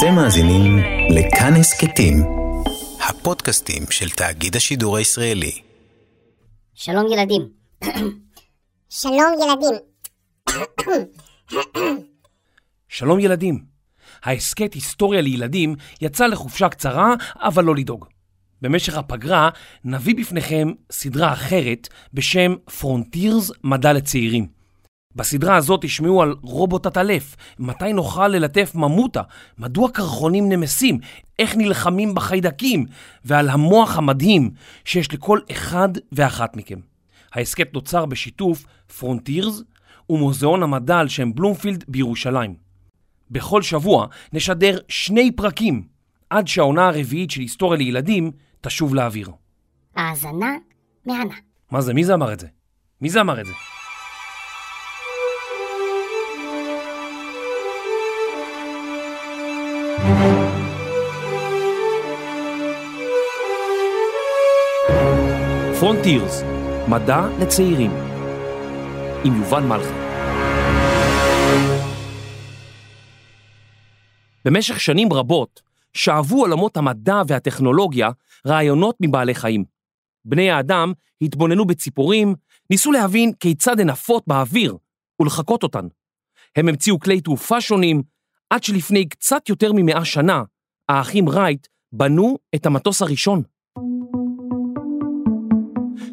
אתם מאזינים לכאן הסכתים, הפודקאסטים של תאגיד השידור הישראלי. שלום ילדים. שלום ילדים. שלום ילדים. ההסכת היסטוריה לילדים יצא לחופשה קצרה, אבל לא לדאוג. במשך הפגרה נביא בפניכם סדרה אחרת בשם פרונטירס מדע לצעירים. בסדרה הזאת תשמעו על רובוט עטלף, מתי נוכל ללטף ממוטה, מדוע קרחונים נמסים, איך נלחמים בחיידקים, ועל המוח המדהים שיש לכל אחד ואחת מכם. ההסכת נוצר בשיתוף פרונטירס ומוזיאון המדע על שם בלומפילד בירושלים. בכל שבוע נשדר שני פרקים, עד שהעונה הרביעית של היסטוריה לילדים תשוב לאוויר. האזנה מהנה. מה זה? מי זה אמר את זה? מי זה אמר את זה? פרונטירס, מדע לצעירים, עם יובל מלכי. במשך שנים רבות שאבו עולמות המדע והטכנולוגיה רעיונות מבעלי חיים. בני האדם התבוננו בציפורים, ניסו להבין כיצד הן עפות באוויר ולחקות אותן. הם המציאו כלי תעופה שונים, עד שלפני קצת יותר ממאה שנה, האחים רייט בנו את המטוס הראשון.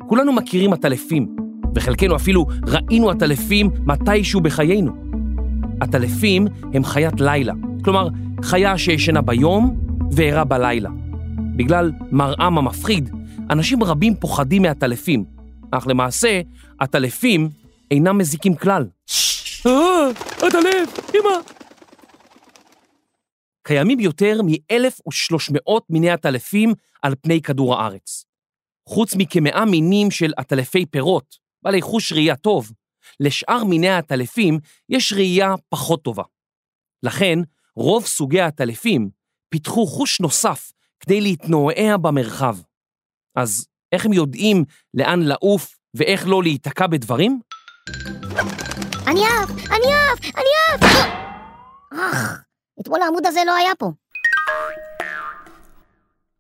כולנו מכירים עטלפים, וחלקנו אפילו ראינו עטלפים מתישהו בחיינו. עטלפים הם חיית לילה, כלומר, חיה שישנה ביום וערה בלילה. בגלל מראם המפחיד, אנשים רבים פוחדים מעטלפים, אך למעשה, עטלפים אינם מזיקים כלל. אה, עטלף, אמא! קיימים יותר מ-1,300 מיני עטלפים על פני כדור הארץ. חוץ מכמאה מינים של עטלפי פירות, בעלי חוש ראייה טוב, לשאר מיני העטלפים יש ראייה פחות טובה. לכן, רוב סוגי העטלפים פיתחו חוש נוסף כדי להתנועע במרחב. אז איך הם יודעים לאן לעוף ואיך לא להיתקע בדברים? אני עף! אני עף! אני עף! אך, אתמול העמוד הזה לא היה פה.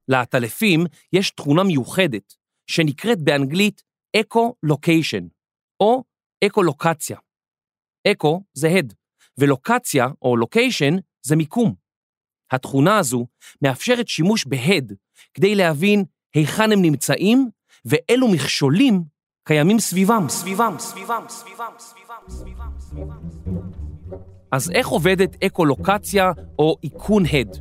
לעטלפים יש תכונה מיוחדת שנקראת באנגלית אקו-לוקיישן, או אקו-לוקציה. אקו זה הד, ולוקציה או לוקיישן זה מיקום. התכונה הזו מאפשרת שימוש בהד כדי להבין היכן הם נמצאים ואילו מכשולים קיימים סביבם, סביבם, סביבם, סביבם, סביבם, סביבם, סביבם. אז איך עובדת אקו-לוקציה או איכון הד?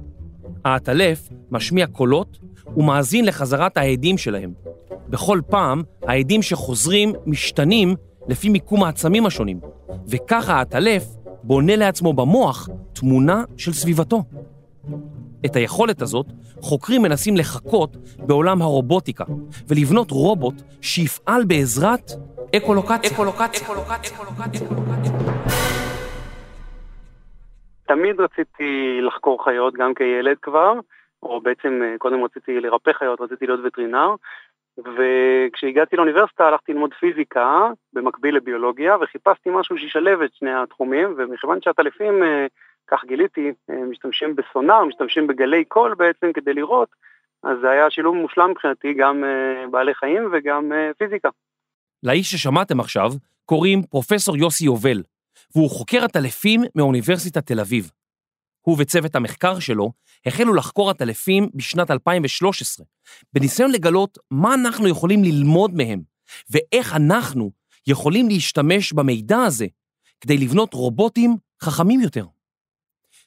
העטלף משמיע קולות ומאזין לחזרת ההדים שלהם. בכל פעם ההדים שחוזרים משתנים לפי מיקום העצמים השונים, וככה העטלף בונה לעצמו במוח תמונה של סביבתו. את היכולת הזאת חוקרים מנסים לחקות בעולם הרובוטיקה ולבנות רובוט שיפעל בעזרת אקולוקציה. אקולוקציה. תמיד רציתי לחקור חיות, גם כילד כבר, או בעצם קודם רציתי לרפא חיות, רציתי להיות וטרינר, וכשהגעתי לאוניברסיטה הלכתי ללמוד פיזיקה במקביל לביולוגיה, וחיפשתי משהו שישלב את שני התחומים, ומכיוון שהטלפים, כך גיליתי, משתמשים בסונאר, משתמשים בגלי קול בעצם כדי לראות, אז זה היה שילוב מושלם מבחינתי, גם בעלי חיים וגם פיזיקה. לאיש ששמעתם עכשיו קוראים פרופסור יוסי יובל, והוא חוקר עטלפים מאוניברסיטת תל אביב. הוא וצוות המחקר שלו החלו לחקור עטלפים בשנת 2013, בניסיון לגלות מה אנחנו יכולים ללמוד מהם, ואיך אנחנו יכולים להשתמש במידע הזה כדי לבנות רובוטים חכמים יותר.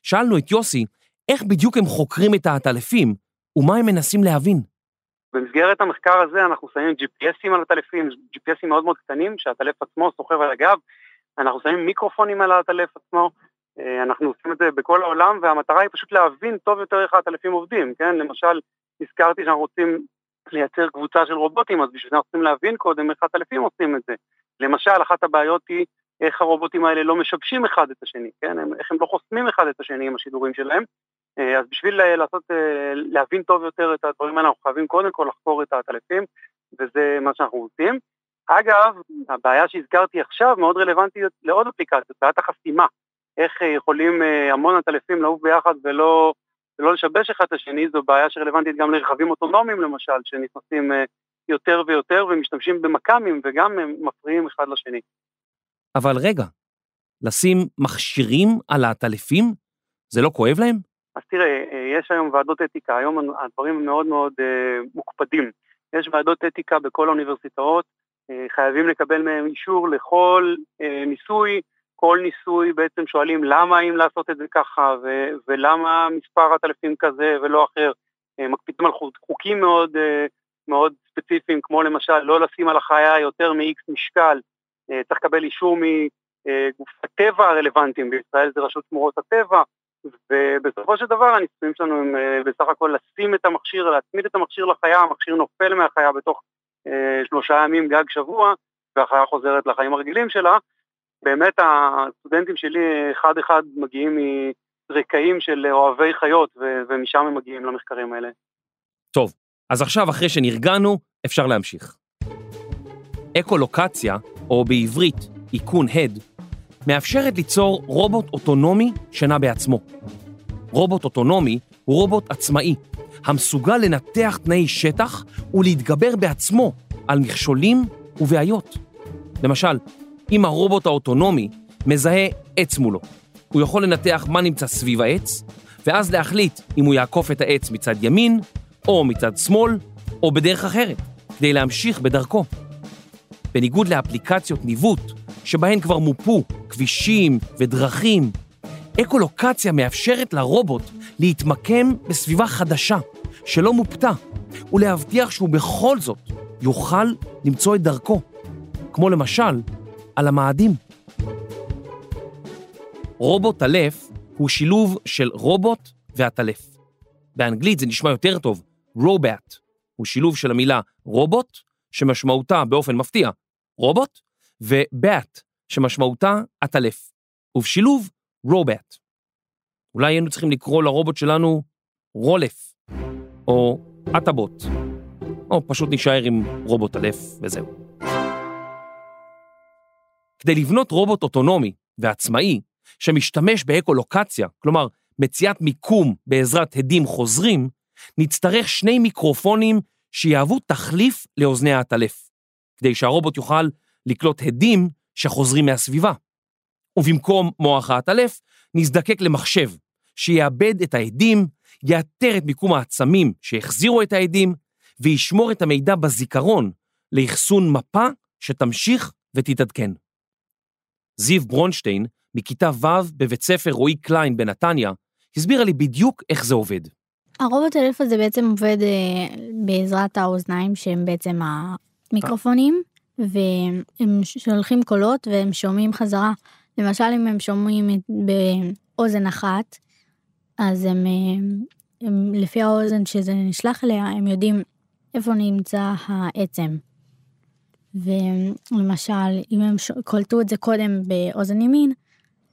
שאלנו את יוסי איך בדיוק הם חוקרים את העטלפים ומה הם מנסים להבין. במסגרת המחקר הזה אנחנו שמים GPSים על עטלפים, GPSים מאוד מאוד קטנים שהעטלף עצמו סוחב על הגב, אנחנו שמים מיקרופונים על העטלף עצמו, אנחנו עושים את זה בכל העולם, והמטרה היא פשוט להבין טוב יותר איך העטלפים עובדים, כן? למשל, הזכרתי שאנחנו רוצים לייצר קבוצה של רובוטים, אז בשביל זה אנחנו צריכים להבין קודם איך העטלפים עושים את זה. למשל, אחת הבעיות היא איך הרובוטים האלה לא משבשים אחד את השני, כן? איך הם לא חוסמים אחד את השני עם השידורים שלהם. אז בשביל לעשות, להבין טוב יותר את הדברים האלה, אנחנו חייבים קודם כל לחקור את העטלפים, וזה מה שאנחנו עושים. אגב, הבעיה שהזכרתי עכשיו מאוד רלוונטית לעוד אפליקציות, בעיית החסימה. איך יכולים המון עטלפים לעוף ביחד ולא ולא לשבש אחד את השני, זו בעיה שרלוונטית גם לרכבים אוטונומיים למשל, שנכנסים אה, יותר ויותר ומשתמשים במכ"מים וגם הם מפריעים אחד לשני. אבל רגע, לשים מכשירים על העטלפים? זה לא כואב להם? אז תראה, אה, יש היום ועדות אתיקה, היום הדברים מאוד מאוד אה, מוקפדים. יש ועדות אתיקה בכל האוניברסיטאות, אה, חייבים לקבל מהם אישור לכל אה, ניסוי, כל ניסוי בעצם שואלים למה אם לעשות את זה ככה ו- ולמה מספר עטלפים כזה ולא אחר. אה, מקפידים על חוקים מאוד, אה, מאוד ספציפיים, כמו למשל לא לשים על החיה יותר מ-X משקל, אה, צריך לקבל אישור מגוף הטבע הרלוונטיים, בישראל זה רשות שמורות הטבע, ובסופו של דבר הניסויים שלנו הם בסך הכל לשים את המכשיר, להצמיד את המכשיר לחיה, המכשיר נופל מהחיה בתוך שלושה ימים גג שבוע, והחיה חוזרת לחיים הרגילים שלה. באמת הסטודנטים שלי אחד אחד מגיעים מרקעים של אוהבי חיות, ומשם הם מגיעים למחקרים האלה. טוב, אז עכשיו אחרי שנרגענו, אפשר להמשיך. אקולוקציה, או בעברית איכון הד, מאפשרת ליצור רובוט אוטונומי שנע בעצמו. רובוט אוטונומי הוא רובוט עצמאי, המסוגל לנתח תנאי שטח ולהתגבר בעצמו על מכשולים ובעיות. למשל, אם הרובוט האוטונומי מזהה עץ מולו, הוא יכול לנתח מה נמצא סביב העץ, ואז להחליט אם הוא יעקוף את העץ מצד ימין, או מצד שמאל, או בדרך אחרת, כדי להמשיך בדרכו. בניגוד לאפליקציות ניווט, שבהן כבר מופו כבישים ודרכים, אקולוקציה מאפשרת לרובוט להתמקם בסביבה חדשה, שלא מופתה, ולהבטיח שהוא בכל זאת יוכל למצוא את דרכו, כמו למשל על המאדים. רובוט טלף הוא שילוב של רובוט ועטלף. באנגלית זה נשמע יותר טוב, רובט הוא שילוב של המילה רובוט, שמשמעותה באופן מפתיע רובוט, ובט, שמשמעותה עטלף, ובשילוב רובט. אולי היינו צריכים לקרוא לרובוט שלנו רולף, או עטבוט, או פשוט נישאר עם רובוט אלף וזהו. כדי לבנות רובוט אוטונומי ועצמאי שמשתמש באקולוקציה, כלומר מציאת מיקום בעזרת הדים חוזרים, נצטרך שני מיקרופונים שיהוו תחליף לאוזני העטלף, כדי שהרובוט יוכל לקלוט הדים שחוזרים מהסביבה. ובמקום מוח העטלף, נזדקק למחשב שיאבד את העדים, יאתר את מיקום העצמים שהחזירו את העדים, וישמור את המידע בזיכרון לאחסון מפה שתמשיך ותתעדכן. זיו ברונשטיין, מכיתה ו' בבית ספר רועי קליין בנתניה, הסבירה לי בדיוק איך זה עובד. הרובוט אלף הזה בעצם עובד אה, בעזרת האוזניים שהם בעצם המיקרופונים, והם שולחים קולות והם שומעים חזרה. למשל אם הם שומעים באוזן אחת, אז הם, הם, הם לפי האוזן שזה נשלח אליה, הם יודעים איפה נמצא העצם. ולמשל, אם הם קולטו את זה קודם באוזן ימין,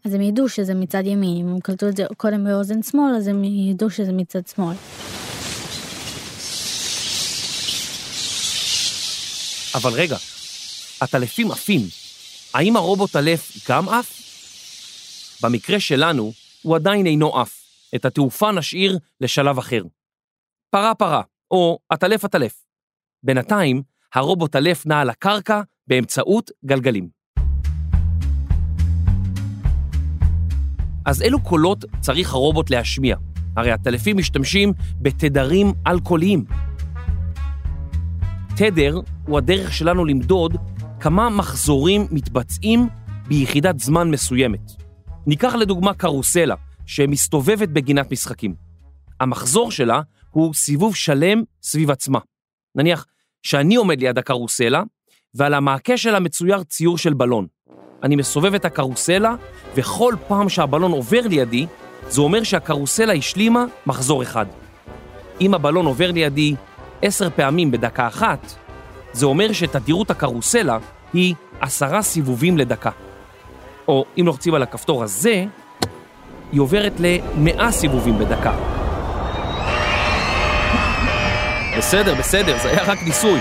אז הם ידעו שזה מצד ימין, אם הם קלטו את זה קודם באוזן שמאל, אז הם ידעו שזה מצד שמאל. אבל רגע, הטלפים עפים. האם הרובוט אלף גם עף? במקרה שלנו, הוא עדיין אינו עף. את התעופה נשאיר לשלב אחר. פרה פרה, או עטלף עטלף. בינתיים, הרובוט אלף נע על הקרקע באמצעות גלגלים. אז אילו קולות צריך הרובוט להשמיע? הרי הטלפים משתמשים בתדרים אלכוהוליים. תדר הוא הדרך שלנו למדוד כמה מחזורים מתבצעים ביחידת זמן מסוימת. ניקח לדוגמה קרוסלה, שמסתובבת בגינת משחקים. המחזור שלה הוא סיבוב שלם סביב עצמה. נניח שאני עומד ליד הקרוסלה, ועל המעקה שלה מצויר ציור של בלון. אני מסובב את הקרוסלה, וכל פעם שהבלון עובר לידי, זה אומר שהקרוסלה השלימה מחזור אחד. אם הבלון עובר לידי עשר פעמים בדקה אחת, זה אומר שתדירות הקרוסלה היא עשרה סיבובים לדקה. או אם לוחצים על הכפתור הזה, היא עוברת למאה סיבובים בדקה. בסדר, בסדר, זה היה רק ניסוי.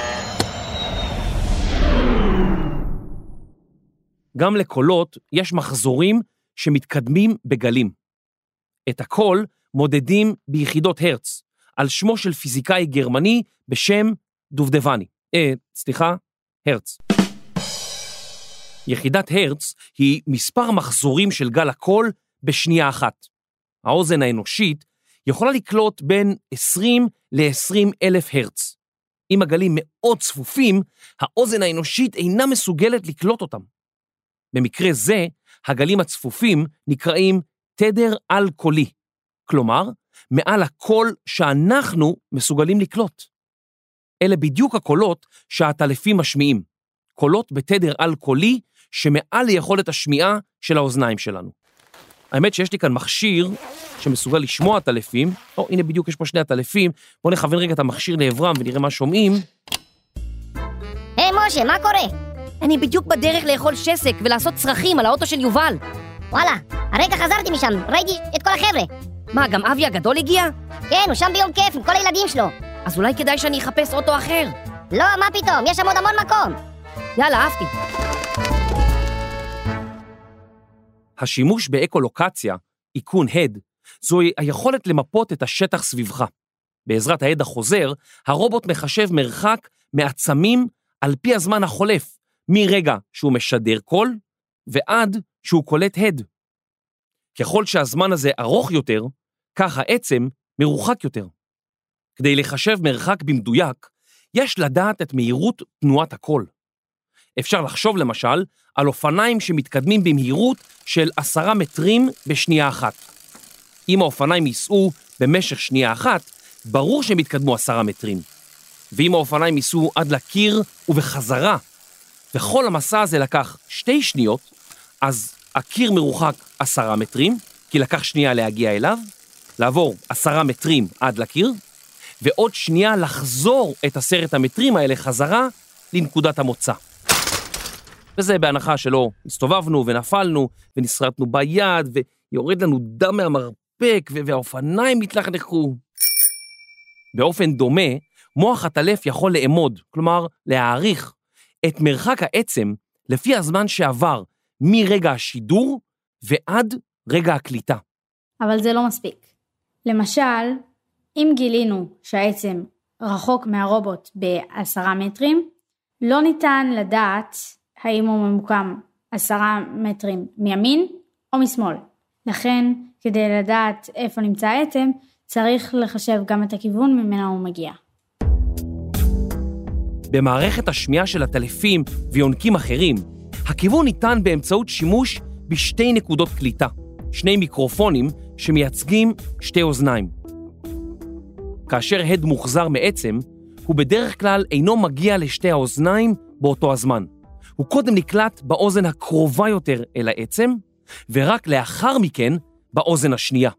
גם לקולות יש מחזורים שמתקדמים בגלים. את הקול מודדים ביחידות הרץ, על שמו של פיזיקאי גרמני בשם דובדבני. אה, סליחה, הרץ. יחידת הרץ היא מספר מחזורים של גל הקול בשנייה אחת. האוזן האנושית יכולה לקלוט בין 20 ל-20 אלף הרץ. אם הגלים מאוד צפופים, האוזן האנושית אינה מסוגלת לקלוט אותם. במקרה זה, הגלים הצפופים נקראים תדר על-קולי, כלומר, מעל הקול שאנחנו מסוגלים לקלוט. אלה בדיוק הקולות שהעטלפים משמיעים, קולות בתדר על-קולי שמעל ליכולת השמיעה של האוזניים שלנו. האמת שיש לי כאן מכשיר שמסוגל לשמוע עטלפים, או הנה בדיוק יש פה שני עטלפים, בואו נכוון רגע את המכשיר לעברם ונראה מה שומעים. היי משה, מה קורה? אני בדיוק בדרך לאכול שסק ולעשות צרכים על האוטו של יובל. וואלה, הרגע חזרתי משם, ראיתי את כל החבר'ה. מה, גם אבי הגדול הגיע? כן, הוא שם ביום כיף עם כל הילדים שלו. אז אולי כדאי שאני אחפש אוטו אחר. לא, מה פתאום, יש שם עוד המון מקום. יאללה, אהבתי. השימוש באקולוקציה, איכון הד, זוהי היכולת למפות את השטח סביבך. בעזרת ההד החוזר, הרובוט מחשב מרחק מעצמים על פי הזמן החולף, מרגע שהוא משדר קול ועד שהוא קולט הד. ככל שהזמן הזה ארוך יותר, כך העצם מרוחק יותר. כדי לחשב מרחק במדויק, יש לדעת את מהירות תנועת הקול. אפשר לחשוב למשל על אופניים שמתקדמים במהירות של עשרה מטרים בשנייה אחת. אם האופניים ייסעו במשך שנייה אחת, ברור שהם יתקדמו עשרה מטרים. ואם האופניים ייסעו עד לקיר ובחזרה, וכל המסע הזה לקח שתי שניות, אז הקיר מרוחק עשרה מטרים, כי לקח שנייה להגיע אליו, לעבור עשרה מטרים עד לקיר, ועוד שנייה לחזור את עשרת המטרים האלה חזרה לנקודת המוצא. וזה בהנחה שלא הסתובבנו ונפלנו ונסרטנו ביד ויורד לנו דם מהמרפק והאופניים מתלכלכו. באופן דומה, מוח הטלף יכול לאמוד, כלומר להעריך, את מרחק העצם לפי הזמן שעבר מרגע השידור ועד רגע הקליטה. אבל זה לא מספיק. למשל, אם גילינו שהעצם רחוק מהרובוט בעשרה מטרים, לא ניתן לדעת האם הוא ממוקם עשרה מטרים מימין או משמאל. לכן, כדי לדעת איפה נמצא העצם, צריך לחשב גם את הכיוון ממנו הוא מגיע. במערכת השמיעה של הטלפים ויונקים אחרים, הכיוון ניתן באמצעות שימוש בשתי נקודות קליטה, שני מיקרופונים שמייצגים שתי אוזניים. כאשר הד מוחזר מעצם, הוא בדרך כלל אינו מגיע לשתי האוזניים באותו הזמן. הוא קודם נקלט באוזן הקרובה יותר אל העצם, ורק לאחר מכן באוזן השנייה.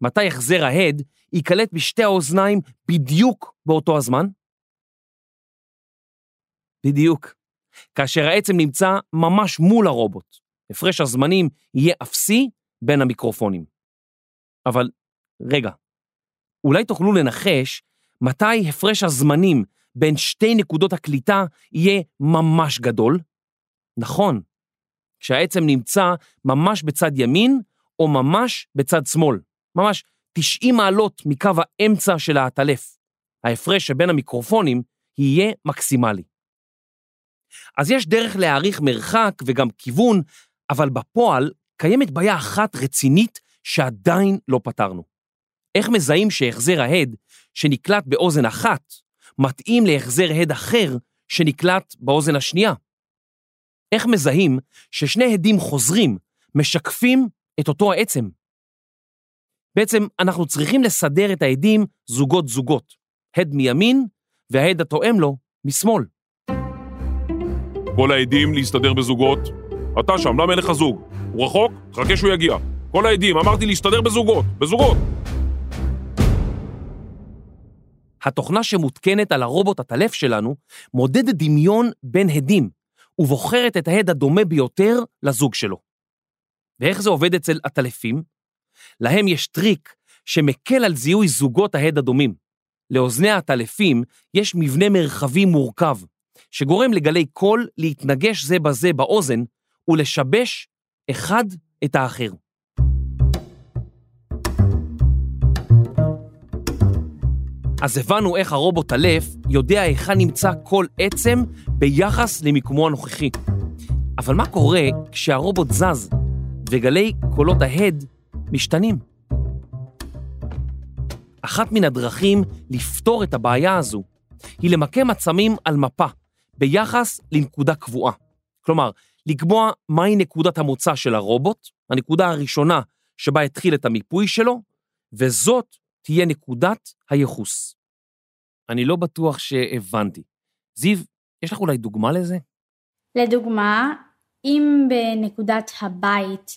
מתי החזר ההד ייקלט בשתי האוזניים בדיוק באותו הזמן? בדיוק. כאשר העצם נמצא ממש מול הרובוט. הפרש הזמנים יהיה אפסי בין המיקרופונים. אבל רגע, אולי תוכלו לנחש מתי הפרש הזמנים בין שתי נקודות הקליטה יהיה ממש גדול? נכון, כשהעצם נמצא ממש בצד ימין או ממש בצד שמאל, ממש 90 מעלות מקו האמצע של העטלף. ההפרש שבין המיקרופונים יהיה מקסימלי. אז יש דרך להעריך מרחק וגם כיוון, אבל בפועל קיימת בעיה אחת רצינית שעדיין לא פתרנו. איך מזהים שהחזר ההד שנקלט באוזן אחת מתאים להחזר הד אחר שנקלט באוזן השנייה? איך מזהים ששני הדים חוזרים משקפים את אותו העצם? בעצם אנחנו צריכים לסדר את העדים זוגות-זוגות, הד מימין וההד התואם לו משמאל. כל העדים להסתדר בזוגות. אתה שם, למה אין לך זוג? הוא רחוק? חכה שהוא יגיע. כל העדים, אמרתי להסתדר בזוגות, בזוגות. התוכנה שמותקנת על הרובוט הטלף שלנו מודדת דמיון בין הדים ובוחרת את ההד הדומה ביותר לזוג שלו. ואיך זה עובד אצל הטלפים? להם יש טריק שמקל על זיהוי זוגות ההד הדומים. לאוזני הטלפים יש מבנה מרחבי מורכב, שגורם לגלי קול להתנגש זה בזה באוזן ולשבש אחד את האחר. אז הבנו איך הרובוט אלף יודע היכן נמצא כל עצם ביחס למיקומו הנוכחי. אבל מה קורה כשהרובוט זז וגלי קולות ההד משתנים? אחת מן הדרכים לפתור את הבעיה הזו היא למקם עצמים על מפה ביחס לנקודה קבועה. כלומר, לקבוע מהי נקודת המוצא של הרובוט, הנקודה הראשונה שבה התחיל את המיפוי שלו, וזאת תהיה נקודת הייחוס. אני לא בטוח שהבנתי. זיו, יש לך אולי דוגמה לזה? לדוגמה, אם בנקודת הבית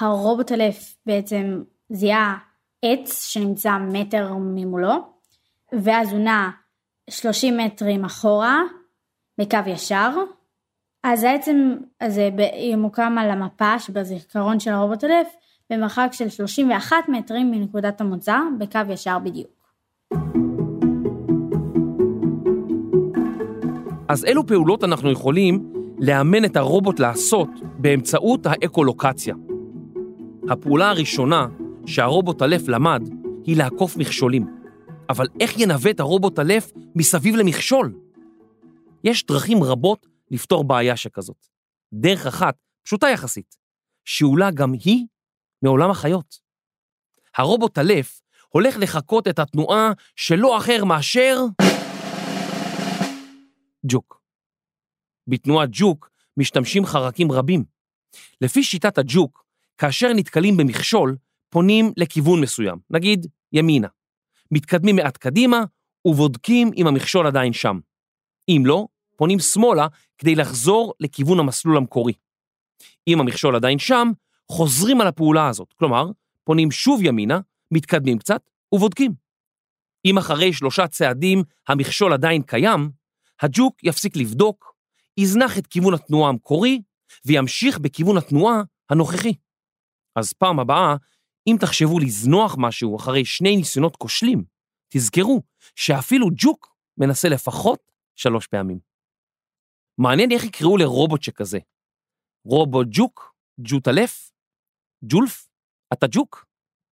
הרובוט אלף בעצם זיהה עץ שנמצא מטר ממולו, ואז הוא נע 30 מטרים אחורה בקו ישר, אז העצם הזה ימוקם על המפה שבזיכרון של הרובוט אלף במרחק של 31 מטרים מנקודת המוצא בקו ישר בדיוק. אז אילו פעולות אנחנו יכולים לאמן את הרובוט לעשות באמצעות האקולוקציה? הפעולה הראשונה שהרובוט אלף למד היא לעקוף מכשולים. אבל איך ינווט הרובוט אלף מסביב למכשול? יש דרכים רבות לפתור בעיה שכזאת. דרך אחת, פשוטה יחסית, שאולה גם היא מעולם החיות. הרובוט אלף הולך לחקות את התנועה שלא אחר מאשר... ג'וק. בתנועת ג'וק משתמשים חרקים רבים. לפי שיטת הג'וק, כאשר נתקלים במכשול, פונים לכיוון מסוים, נגיד ימינה. מתקדמים מעט קדימה ובודקים אם המכשול עדיין שם. אם לא, פונים שמאלה כדי לחזור לכיוון המסלול המקורי. אם המכשול עדיין שם, חוזרים על הפעולה הזאת, כלומר, פונים שוב ימינה, מתקדמים קצת ובודקים. אם אחרי שלושה צעדים המכשול עדיין קיים, הג'וק יפסיק לבדוק, יזנח את כיוון התנועה המקורי וימשיך בכיוון התנועה הנוכחי. אז פעם הבאה, אם תחשבו לזנוח משהו אחרי שני ניסיונות כושלים, תזכרו שאפילו ג'וק מנסה לפחות שלוש פעמים. מעניין איך יקראו לרובוט שכזה. רובוט ג'וק? ג'וטלף? ג'ולף? אתה ג'וק?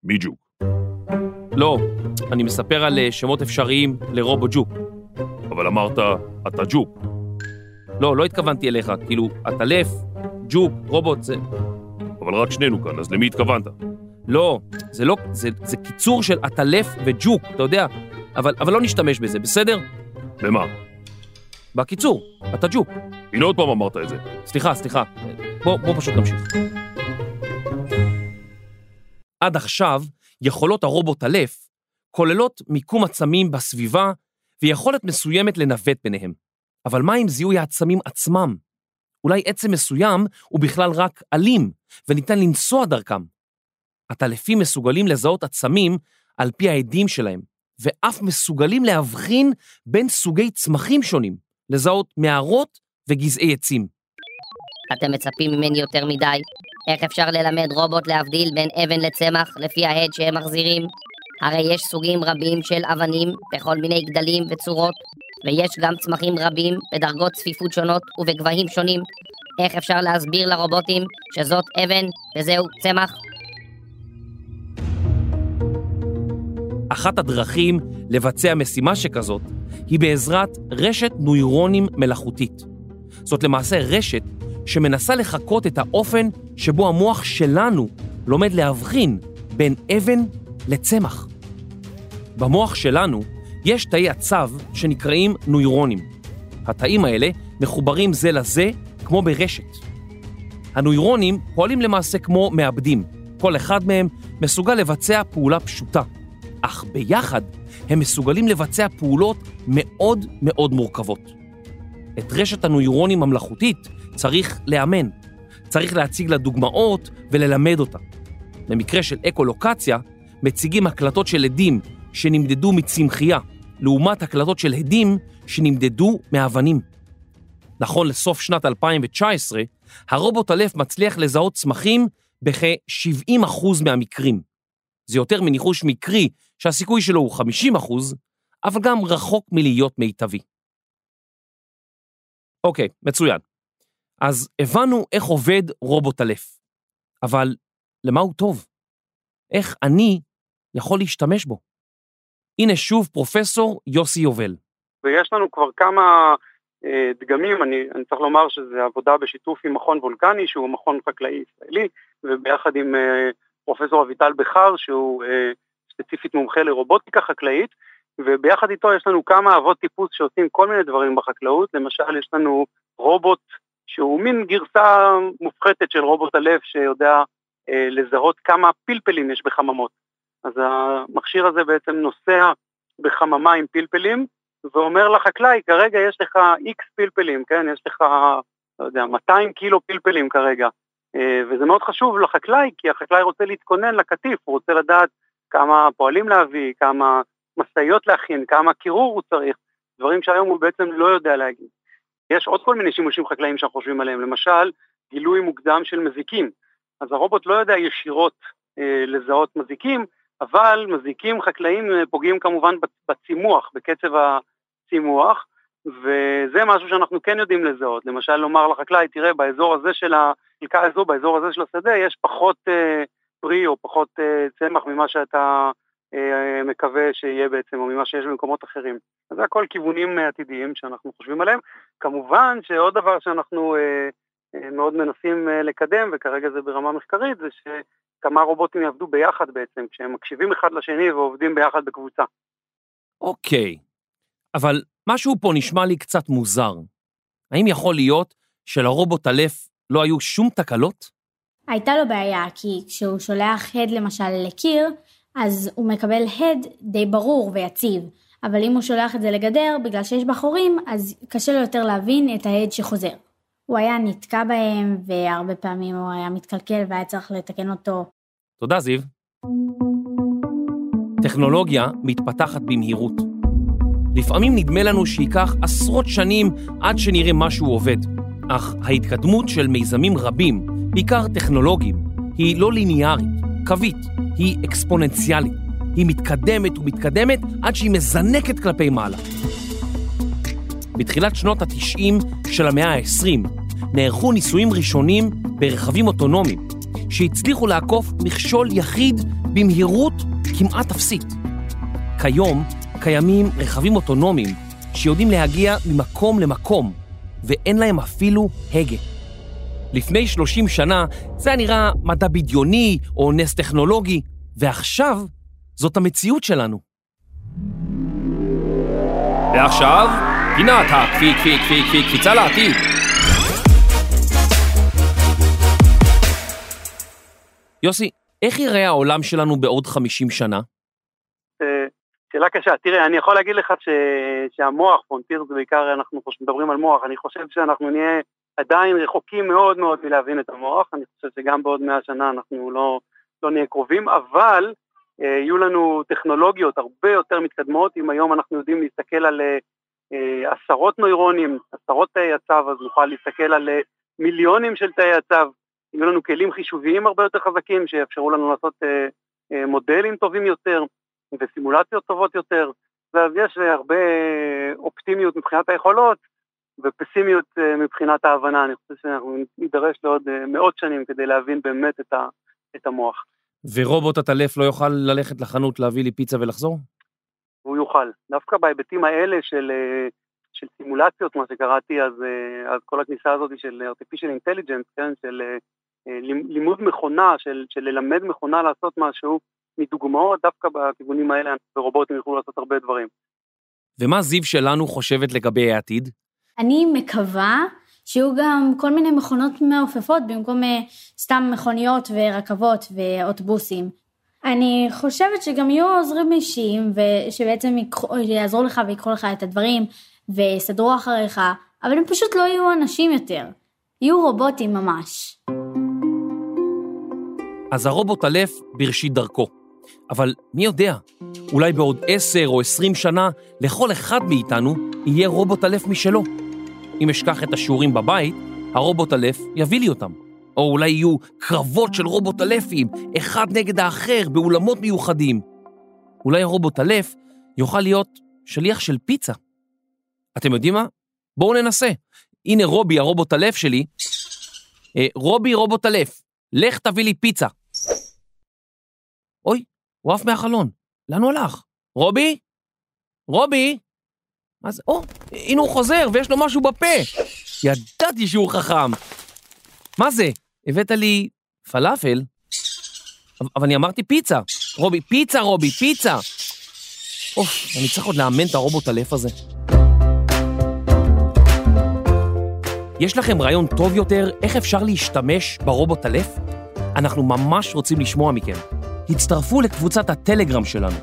מי ג'וק? לא, אני מספר על אה, שמות אפשריים לרובוט ג'וק. אבל אמרת, אתה ג'וק. לא, לא התכוונתי אליך, כאילו, עטלף, ג'וק, רובוט, זה... אבל רק שנינו כאן, אז למי התכוונת? לא, זה לא, זה, זה קיצור של עטלף וג'וק, אתה יודע, אבל, אבל לא נשתמש בזה, בסדר? במה? בקיצור, אתה ג'וק. הנה עוד פעם אמרת את זה. סליחה, סליחה, בוא, בוא פשוט נמשיך. עד עכשיו, יכולות הרובוט אלף כוללות מיקום עצמים בסביבה ויכולת מסוימת לנווט ביניהם. אבל מה עם זיהוי העצמים עצמם? אולי עצם מסוים הוא בכלל רק אלים, וניתן לנסוע דרכם. הטלפים מסוגלים לזהות עצמים על פי העדים שלהם, ואף מסוגלים להבחין בין סוגי צמחים שונים, לזהות מערות וגזעי עצים. אתם מצפים ממני יותר מדי? איך אפשר ללמד רובוט להבדיל בין אבן לצמח לפי ההד שהם מחזירים? הרי יש סוגים רבים של אבנים בכל מיני גדלים וצורות, ויש גם צמחים רבים בדרגות צפיפות שונות ובגבהים שונים. איך אפשר להסביר לרובוטים שזאת אבן וזהו צמח? אחת הדרכים לבצע משימה שכזאת היא בעזרת רשת נוירונים מלאכותית. זאת למעשה רשת שמנסה לחקות את האופן שבו המוח שלנו לומד להבחין בין אבן לצמח. במוח שלנו יש תאי עצב שנקראים נוירונים. התאים האלה מחוברים זה לזה כמו ברשת. הנוירונים פועלים למעשה כמו מעבדים, כל אחד מהם מסוגל לבצע פעולה פשוטה, אך ביחד הם מסוגלים לבצע פעולות מאוד מאוד מורכבות. את רשת הנוירונים המלאכותית צריך לאמן, צריך להציג לה דוגמאות וללמד אותה. במקרה של אקולוקציה, מציגים הקלטות של עדים שנמדדו מצמחייה, לעומת הקלטות של עדים שנמדדו מאבנים. נכון לסוף שנת 2019, הרובוט אלף מצליח לזהות צמחים בכ-70% מהמקרים. זה יותר מניחוש מקרי שהסיכוי שלו הוא 50%, אבל גם רחוק מלהיות מיטבי. אוקיי, מצוין. אז הבנו איך עובד רובוט אלף. אבל למה הוא טוב? איך אני יכול להשתמש בו? הנה שוב פרופסור יוסי יובל. ויש לנו כבר כמה אה, דגמים, אני, אני צריך לומר שזה עבודה בשיתוף עם מכון וולקני, שהוא מכון חקלאי ישראלי, וביחד עם אה, פרופסור אביטל בכר, שהוא אה, ספציפית מומחה לרובוטיקה חקלאית, וביחד איתו יש לנו כמה אבות טיפוס שעושים כל מיני דברים בחקלאות, למשל יש לנו רובוט שהוא מין גרסה מופחתת של רובוט הלב שיודע אה, לזהות כמה פלפלים יש בחממות. אז המכשיר הזה בעצם נוסע בחממה עם פלפלים, ואומר לחקלאי, כרגע יש לך איקס פלפלים, כן? יש לך, לא יודע, 200 קילו פלפלים כרגע. אה, וזה מאוד חשוב לחקלאי, כי החקלאי רוצה להתכונן לקטיף, הוא רוצה לדעת כמה פועלים להביא, כמה משאיות להכין, כמה קירור הוא צריך, דברים שהיום הוא בעצם לא יודע להגיד. יש עוד כל מיני שימושים חקלאיים שאנחנו חושבים עליהם, למשל, גילוי מוקדם של מזיקים. אז הרובוט לא יודע ישירות אה, לזהות מזיקים, אבל מזיקים חקלאיים אה, פוגעים כמובן בצימוח, בקצב הצימוח, וזה משהו שאנחנו כן יודעים לזהות. למשל, לומר לחקלאי, תראה, באזור הזה של החלקה הזו, באזור הזה של השדה, יש פחות אה, פרי או פחות אה, צמח ממה שאתה מקווה שיהיה בעצם, או ממה שיש במקומות אחרים. אז זה הכל כיוונים אה, עתידיים שאנחנו חושבים עליהם. כמובן שעוד דבר שאנחנו אה, אה, מאוד מנסים אה, לקדם, וכרגע זה ברמה מחקרית, זה שכמה רובוטים יעבדו ביחד בעצם, כשהם מקשיבים אחד לשני ועובדים ביחד בקבוצה. אוקיי, אבל משהו פה נשמע לי קצת מוזר. האם יכול להיות שלרובוט אלף לא היו שום תקלות? הייתה לו בעיה, כי כשהוא שולח הד למשל לקיר, אז הוא מקבל הד די ברור ויציב. אבל אם הוא שולח את זה לגדר, בגלל שיש בה חורים, אז קשה לו יותר להבין את ההד שחוזר. הוא היה נתקע בהם, והרבה פעמים הוא היה מתקלקל והיה צריך לתקן אותו. תודה, זיו. טכנולוגיה מתפתחת במהירות. לפעמים נדמה לנו שייקח עשרות שנים עד שנראה משהו עובד, אך ההתקדמות של מיזמים רבים, בעיקר טכנולוגיים, היא לא ליניארית, קווית, היא אקספוננציאלית. היא מתקדמת ומתקדמת עד שהיא מזנקת כלפי מעלה. בתחילת שנות ה-90 של המאה ה-20 נערכו ניסויים ראשונים ברכבים אוטונומיים שהצליחו לעקוף מכשול יחיד במהירות כמעט אפסית. כיום קיימים רכבים אוטונומיים שיודעים להגיע ממקום למקום ואין להם אפילו הגה. לפני 30 שנה זה היה נראה מדע בדיוני או נס טכנולוגי, ועכשיו זאת המציאות שלנו. ועכשיו, פינת הקפי קפי קפי קפי קפיצה לעתיד. יוסי, איך ייראה העולם שלנו בעוד 50 שנה? אה, שאלה קשה. תראה, אני יכול להגיד לך ש... שהמוח, פרונטיר זה בעיקר, אנחנו מדברים על מוח, אני חושב שאנחנו נהיה עדיין רחוקים מאוד מאוד מלהבין את המוח, אני חושב שגם בעוד מאה שנה אנחנו לא, לא נהיה קרובים, אבל אה, יהיו לנו טכנולוגיות הרבה יותר מתקדמות, אם היום אנחנו יודעים להסתכל על אה, עשרות נוירונים, עשרות תאי הצו, אז נוכל להסתכל על אה, מיליונים של תאי הצו, יהיו לנו כלים חישוביים הרבה יותר חזקים שיאפשרו לנו לעשות אה, אה, מודלים טובים יותר וסימולציות טובות יותר, ואז יש הרבה אופטימיות מבחינת היכולות, ופסימיות אה, מבחינת ההבנה, אני חושב שאנחנו נידרש לעוד אה, מאות שנים כדי להבין באמת את, ה, את המוח. ורובוט הטלף לא יוכל ללכת לחנות להביא לי פיצה ולחזור? הוא יוכל. דווקא בהיבטים האלה של, אה, של סימולציות, מה שקראתי, אז, אז כל הכניסה הזאת של artificial intelligence, כן, של לימוד מכונה, של, של ללמד מכונה לעשות משהו, מדוגמאות, דווקא בכיוונים האלה, ורובוטים יוכלו לעשות הרבה דברים. ומה זיו שלנו חושבת לגבי העתיד? אני מקווה שיהיו גם כל מיני מכונות מעופפות במקום אה, סתם מכוניות ורכבות ואוטובוסים. אני חושבת שגם יהיו עוזרים אישיים ושבעצם יעזרו לך ויקחו לך את הדברים ויסדרו אחריך, אבל הם פשוט לא יהיו אנשים יותר, יהיו רובוטים ממש. אז הרובוט אלף בראשית דרכו. אבל מי יודע, אולי בעוד עשר או עשרים שנה לכל אחד מאיתנו יהיה רובוט אלף משלו. אם אשכח את השיעורים בבית, הרובוט אלף יביא לי אותם. או אולי יהיו קרבות של רובוט אלפים, אחד נגד האחר, באולמות מיוחדים. אולי הרובוט אלף יוכל להיות שליח של פיצה. אתם יודעים מה? בואו ננסה. הנה רובי, הרובוט אלף שלי. אה, רובי, רובוט אלף, לך תביא לי פיצה. אוי, הוא עף מהחלון. לאן הוא הלך? רובי? רובי? מה זה? או, הנה הוא חוזר ויש לו משהו בפה. ידעתי שהוא חכם. מה זה? הבאת לי פלאפל? אבל- אני אמרתי פיצה. רובי, פיצה, רובי, פיצה. אוף, אני צריך עוד לאמן את הרובוטלף הזה. יש לכם רעיון טוב יותר איך אפשר להשתמש ברובוטלף? אנחנו ממש רוצים לשמוע מכם. הצטרפו לקבוצת הטלגרם שלנו.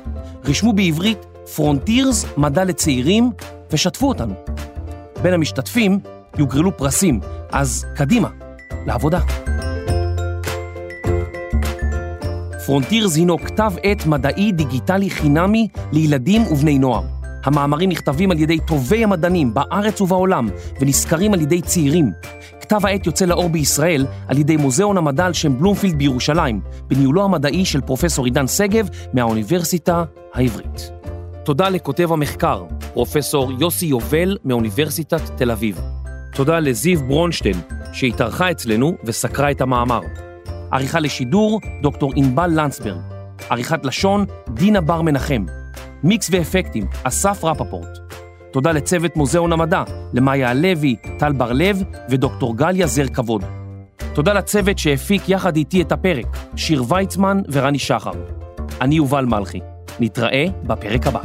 רשמו בעברית פרונטירס מדע לצעירים ושתפו אותנו. בין המשתתפים יוגרלו פרסים, אז קדימה, לעבודה. פרונטירס הינו כתב עת מדעי דיגיטלי חינמי לילדים ובני נוער. המאמרים נכתבים על ידי טובי המדענים בארץ ובעולם ונסקרים על ידי צעירים. כתב העת יוצא לאור בישראל על ידי מוזיאון המדע על שם בלומפילד בירושלים, בניהולו המדעי של פרופסור עידן שגב מהאוניברסיטה העברית. תודה לכותב המחקר, פרופסור יוסי יובל מאוניברסיטת תל אביב. תודה לזיו ברונשטיין, שהתארחה אצלנו וסקרה את המאמר. עריכה לשידור, דוקטור ענבל לנצברג. עריכת לשון, דינה בר מנחם. מיקס ואפקטים, אסף רפפורט. תודה לצוות מוזיאון המדע, למאיה הלוי, טל בר לב ודוקטור גליה זר כבוד. תודה לצוות שהפיק יחד איתי את הפרק, שיר ויצמן ורני שחר. אני יובל מלכי. נתראה בפרק הבא.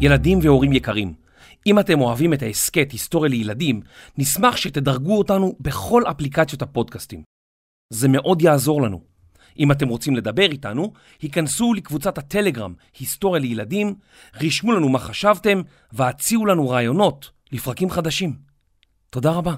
ילדים והורים יקרים, אם אתם אוהבים את ההסכת היסטוריה לילדים, נשמח שתדרגו אותנו בכל אפליקציות הפודקאסטים. זה מאוד יעזור לנו. אם אתם רוצים לדבר איתנו, היכנסו לקבוצת הטלגרם היסטוריה לילדים, רשמו לנו מה חשבתם והציעו לנו רעיונות לפרקים חדשים. תודה רבה.